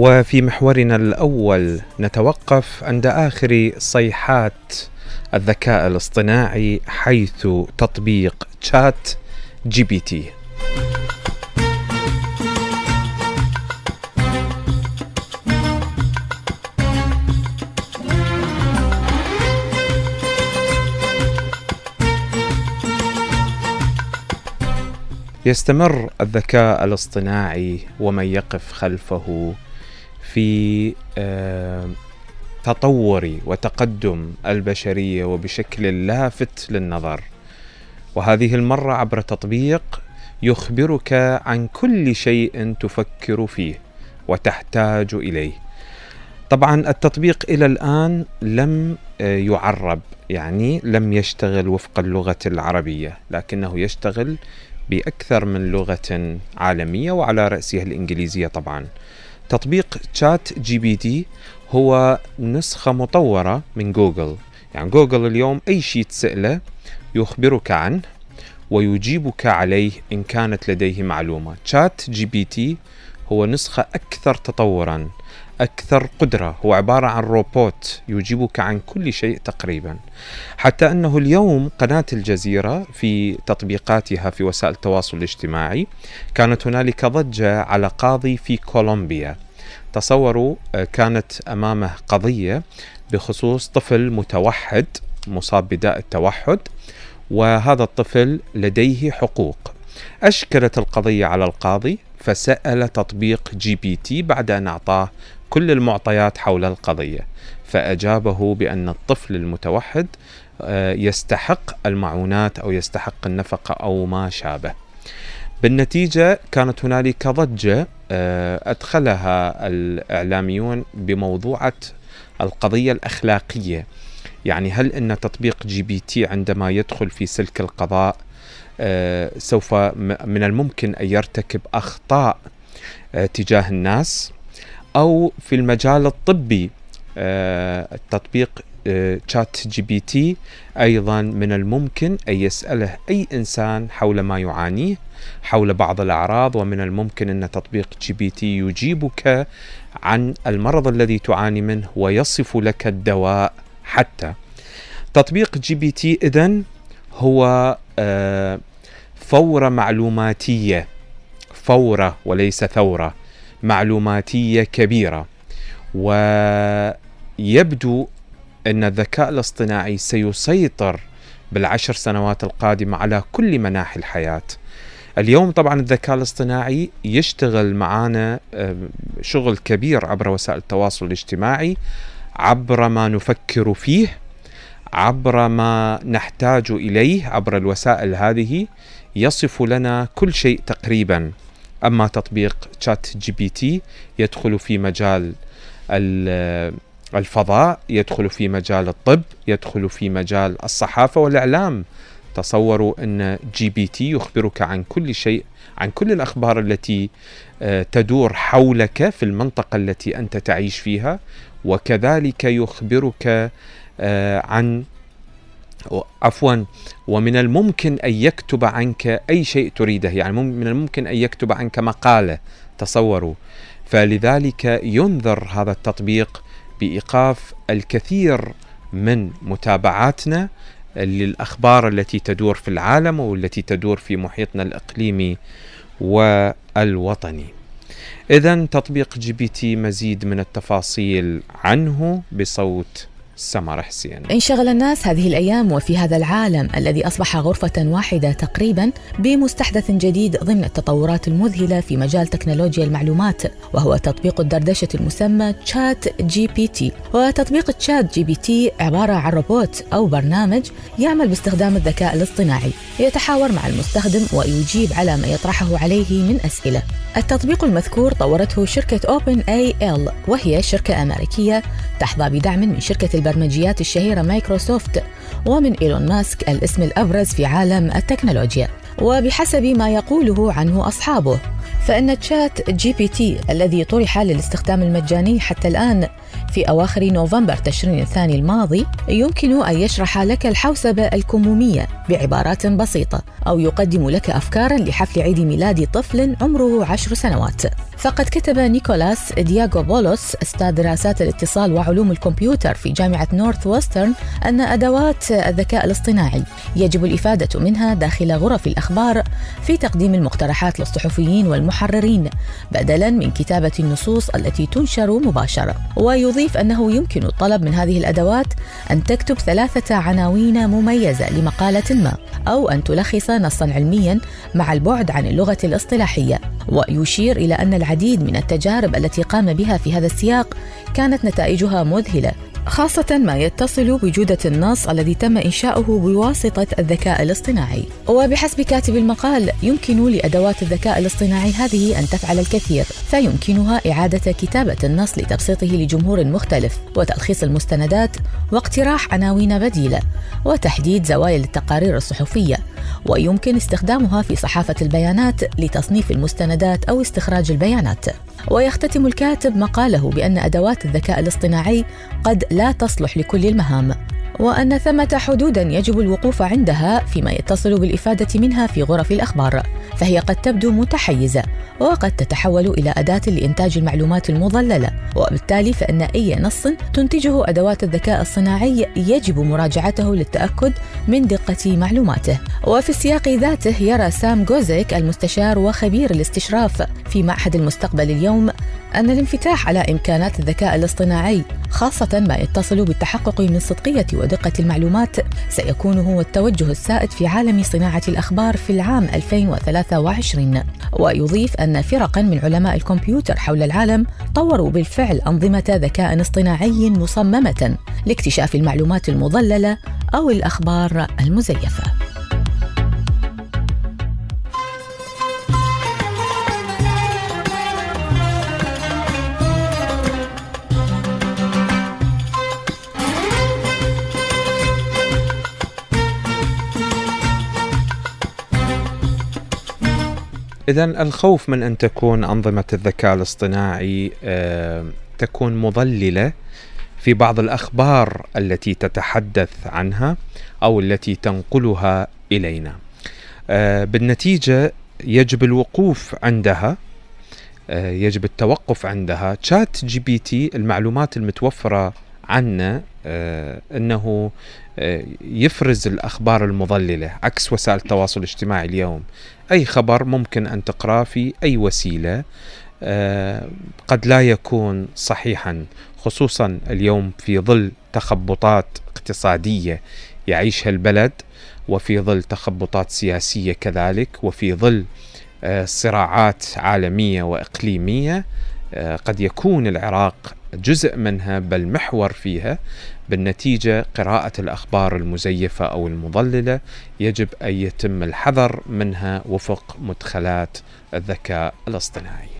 وفي محورنا الأول نتوقف عند آخر صيحات الذكاء الاصطناعي حيث تطبيق تشات جي بي تي. يستمر الذكاء الاصطناعي ومن يقف خلفه في آه، تطور وتقدم البشرية وبشكل لافت للنظر. وهذه المرة عبر تطبيق يخبرك عن كل شيء تفكر فيه وتحتاج إليه. طبعا التطبيق إلى الآن لم آه، يعرب يعني لم يشتغل وفق اللغة العربية لكنه يشتغل بأكثر من لغة عالمية وعلى رأسها الإنجليزية طبعا. تطبيق تشات جي بي تي هو نسخة مطورة من جوجل. يعني جوجل اليوم أي شيء تسأله يخبرك عنه ويجيبك عليه إن كانت لديه معلومة. تشات جي بي تي هو نسخة أكثر تطورا. أكثر قدرة. هو عبارة عن روبوت يجيبك عن كل شيء تقريبا. حتى أنه اليوم قناة الجزيرة في تطبيقاتها في وسائل التواصل الاجتماعي كانت هنالك ضجة على قاضي في كولومبيا. تصوروا آه، كانت أمامه قضية بخصوص طفل متوحد مصاب بداء التوحد وهذا الطفل لديه حقوق. أشكلت القضية على القاضي فسأل تطبيق جي بي تي بعد أن أعطاه كل المعطيات حول القضية. فأجابه بأن الطفل المتوحد آه، يستحق المعونات أو يستحق النفقة أو ما شابه. بالنتيجة كانت هنالك ضجة آه، أدخلها الإعلاميون بموضوعة القضية الأخلاقية. يعني هل أن تطبيق جي بي تي عندما يدخل في سلك القضاء آه، سوف من الممكن أن يرتكب أخطاء تجاه الناس؟ أو في المجال الطبي. التطبيق تشات جي بي تي أيضا من الممكن أن يسأله أي إنسان حول ما يعانيه حول بعض الأعراض ومن الممكن أن تطبيق جي بي تي يجيبك عن المرض الذي تعاني منه ويصف لك الدواء حتى. تطبيق جي بي تي إذن هو آه، فورة معلوماتية. فورة وليس ثورة. معلوماتية كبيرة. ويبدو أن الذكاء الاصطناعي سيسيطر بالعشر سنوات القادمة على كل مناحي الحياة. اليوم طبعا الذكاء الاصطناعي يشتغل معنا شغل كبير عبر وسائل التواصل الاجتماعي عبر ما نفكر فيه عبر ما نحتاج إليه عبر الوسائل هذه. يصف لنا كل شيء تقريبا. أما تطبيق تشات جي بي تي يدخل في مجال الفضاء يدخل في مجال الطب يدخل في مجال الصحافة والإعلام. تصوروا أن جي بي تي يخبرك عن كل شيء عن كل الأخبار التي آه، تدور حولك في المنطقة التي أنت تعيش فيها وكذلك يخبرك آه، عن عفوا. ومن الممكن أن يكتب عنك أي شيء تريده. يعني من الممكن أن يكتب عنك مقالة. تصوروا. فلذلك ينذر هذا التطبيق بإيقاف الكثير من متابعاتنا للأخبار التي تدور في العالم والتي تدور في محيطنا الإقليمي والوطني. اذا تطبيق جي بي تي مزيد من التفاصيل عنه بصوت سمر حسين. انشغل الناس هذه الأيام وفي هذا العالم الذي أصبح غرفة واحدة تقريبا بمستحدث جديد ضمن التطورات المذهلة في مجال تكنولوجيا المعلومات وهو تطبيق الدردشة المسمى تشات جي بي تي. وتطبيق تشات جي بي تي عبارة عن روبوت أو برنامج يعمل باستخدام الذكاء الاصطناعي يتحاور مع المستخدم ويجيب على ما يطرحه عليه من أسئلة. التطبيق المذكور طورته شركة أوبن أي آي وهي شركة أمريكية تحظى بدعم من شركة البرمجيات الشهيرة مايكروسوفت ومن إيلون ماسك الاسم الأبرز في عالم التكنولوجيا. وبحسب ما يقوله عنه أصحابه فإن تشات جي بي تي الذي طرح للاستخدام المجاني حتى الآن في أواخر نوفمبر تشرين الثاني الماضي يمكن أن يشرح لك الحوسبة الكمومية بعبارات بسيطة أو يقدم لك أفكارا لحفل عيد ميلاد طفل عمره عشر سنوات. فقد كتب نيكولاس دياكوبولوس أستاذ دراسات الاتصال وعلوم الكمبيوتر في جامعة نورث وسترن أن أدوات الذكاء الاصطناعي يجب الإفادة منها داخل غرف الأخبار في تقديم المقترحات للصحفيين والمحررين بدلا من كتابة النصوص التي تنشر مباشرة. ويضيف أنه يمكن الطلب من هذه الأدوات أن تكتب ثلاثة عناوين مميزة لمقالة ما أو أن تلخص نصا علميا مع البعد عن اللغة الاصطلاحية. ويشير إلى أن العديد من التجارب التي قام بها في هذا السياق كانت نتائجها مذهلة. خاصة ما يتصل بجودة النص الذي تم إنشاؤه بواسطة الذكاء الاصطناعي. وبحسب كاتب المقال يمكن لأدوات الذكاء الاصطناعي هذه أن تفعل الكثير، فيمكنها إعادة كتابة النص لتبسيطه لجمهور مختلف، وتلخيص المستندات، واقتراح عناوين بديلة، وتحديد زوايا التقارير الصحفية، ويمكن استخدامها في صحافة البيانات لتصنيف المستندات أو استخراج البيانات. ويختتم الكاتب مقاله بأن أدوات الذكاء الاصطناعي قد لا تصلح لكل المهام وأن ثمة حدودا يجب الوقوف عندها فيما يتصل بالإفادة منها في غرف الأخبار فهي قد تبدو متحيزة وقد تتحول إلى أداة لإنتاج المعلومات المضللة وبالتالي فإن أي نص تنتجه أدوات الذكاء الصناعي يجب مراجعته للتأكد من دقة معلوماته. وفي السياق ذاته يرى سام جوزيك المستشار وخبير الاستشراف في معهد المستقبل اليوم أن الانفتاح على إمكانات الذكاء الاصطناعي خاصة ما يتصل بالتحقق من صدقية ودقة المعلومات سيكون هو التوجه السائد في عالم صناعة الأخبار في العام 2023 ويضيف أن فرقا من علماء الكمبيوتر حول العالم طوروا بالفعل أنظمة ذكاء اصطناعي مصممة لاكتشاف المعلومات المضللة أو الأخبار المزيفة. إذا الخوف من أن تكون أنظمة الذكاء الاصطناعي تكون مضللة في بعض الأخبار التي تتحدث عنها أو التي تنقلها إلينا. آه، بالنتيجة يجب الوقوف عندها آه، يجب التوقف عندها تشات جي بي تي المعلومات المتوفرة عنها إنه يفرز الأخبار المضللة عكس وسائل التواصل الاجتماعي اليوم. أي خبر ممكن أن تقراه في أي وسيلة آه، قد لا يكون صحيحا خصوصا اليوم في ظل تخبطات اقتصادية يعيشها البلد وفي ظل تخبطات سياسية كذلك وفي ظل آه، صراعات عالمية وإقليمية آه، قد يكون العراق جزء منها بل محور فيها بالنتيجة قراءة الأخبار المزيفة أو المضللة يجب أن يتم الحذر منها وفق مدخلات الذكاء الاصطناعي.